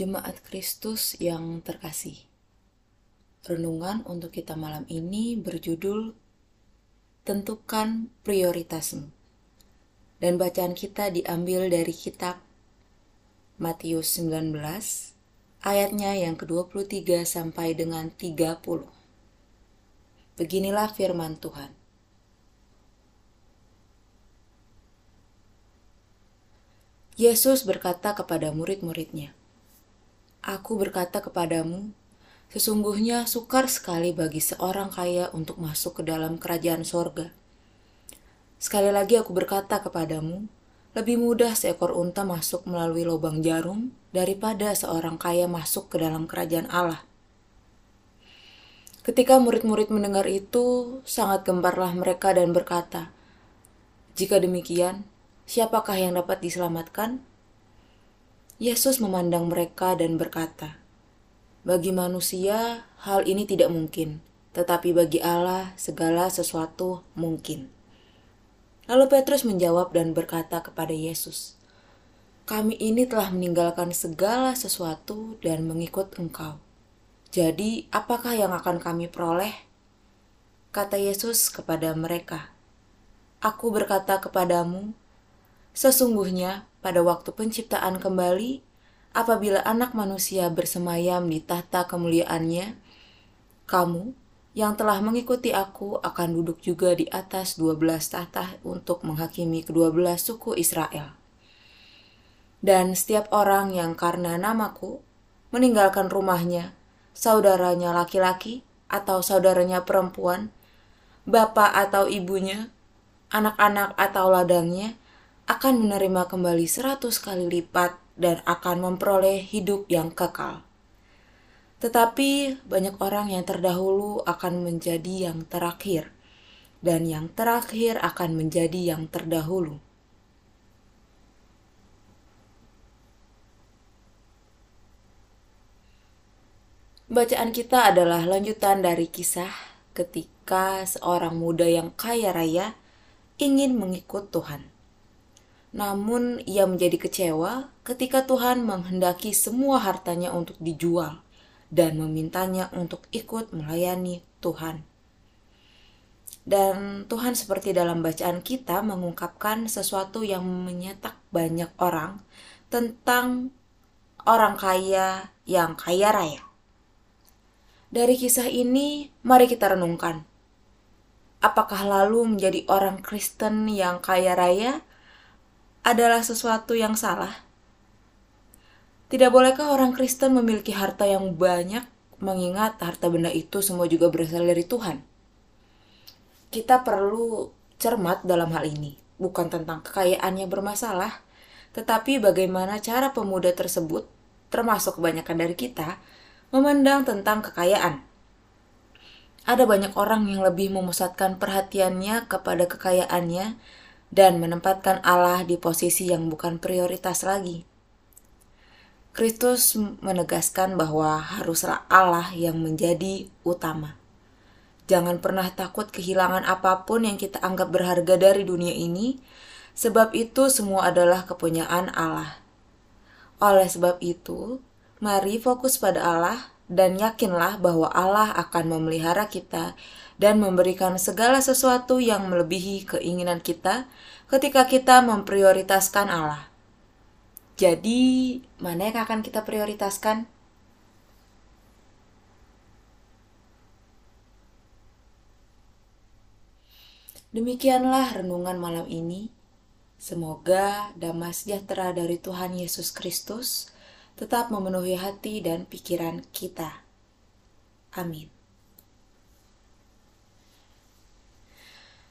Jemaat Kristus yang terkasih. Renungan untuk kita malam ini berjudul Tentukan Prioritasmu. Dan bacaan kita diambil dari kitab Matius 19 ayatnya yang ke-23 sampai dengan 30. Beginilah firman Tuhan. Yesus berkata kepada murid-muridnya, Aku berkata kepadamu, sesungguhnya sukar sekali bagi seorang kaya untuk masuk ke dalam kerajaan sorga. Sekali lagi aku berkata kepadamu, lebih mudah seekor unta masuk melalui lubang jarum daripada seorang kaya masuk ke dalam kerajaan Allah. Ketika murid-murid mendengar itu, sangat gemparlah mereka dan berkata, "Jika demikian, siapakah yang dapat diselamatkan?" Yesus memandang mereka dan berkata, "Bagi manusia, hal ini tidak mungkin, tetapi bagi Allah, segala sesuatu mungkin." Lalu Petrus menjawab dan berkata kepada Yesus, "Kami ini telah meninggalkan segala sesuatu dan mengikut Engkau. Jadi, apakah yang akan kami peroleh?" Kata Yesus kepada mereka, "Aku berkata kepadamu, Sesungguhnya, pada waktu penciptaan kembali, apabila anak manusia bersemayam di tahta kemuliaannya, kamu yang telah mengikuti aku akan duduk juga di atas dua belas tahta untuk menghakimi kedua belas suku Israel. Dan setiap orang yang karena namaku meninggalkan rumahnya, saudaranya laki-laki atau saudaranya perempuan, bapak atau ibunya, anak-anak atau ladangnya, akan menerima kembali seratus kali lipat dan akan memperoleh hidup yang kekal. Tetapi banyak orang yang terdahulu akan menjadi yang terakhir, dan yang terakhir akan menjadi yang terdahulu. Bacaan kita adalah lanjutan dari kisah ketika seorang muda yang kaya raya ingin mengikut Tuhan. Namun ia menjadi kecewa ketika Tuhan menghendaki semua hartanya untuk dijual dan memintanya untuk ikut melayani Tuhan. Dan Tuhan seperti dalam bacaan kita mengungkapkan sesuatu yang menyetak banyak orang tentang orang kaya yang kaya raya. Dari kisah ini, mari kita renungkan. Apakah lalu menjadi orang Kristen yang kaya raya adalah sesuatu yang salah? Tidak bolehkah orang Kristen memiliki harta yang banyak, mengingat harta benda itu semua juga berasal dari Tuhan? Kita perlu cermat dalam hal ini, bukan tentang kekayaannya bermasalah, tetapi bagaimana cara pemuda tersebut, termasuk kebanyakan dari kita, memandang tentang kekayaan. Ada banyak orang yang lebih memusatkan perhatiannya kepada kekayaannya dan menempatkan Allah di posisi yang bukan prioritas lagi. Kristus menegaskan bahwa haruslah Allah yang menjadi utama. Jangan pernah takut kehilangan apa pun yang kita anggap berharga dari dunia ini, sebab itu semua adalah kepunyaan Allah. Oleh sebab itu, mari fokus pada Allah dan yakinlah bahwa Allah akan memelihara kita dan memberikan segala sesuatu yang melebihi keinginan kita ketika kita memprioritaskan Allah. Jadi, mana yang akan kita prioritaskan? Demikianlah renungan malam ini. Semoga damai sejahtera dari Tuhan Yesus Kristus tetap memenuhi hati dan pikiran kita. Amin.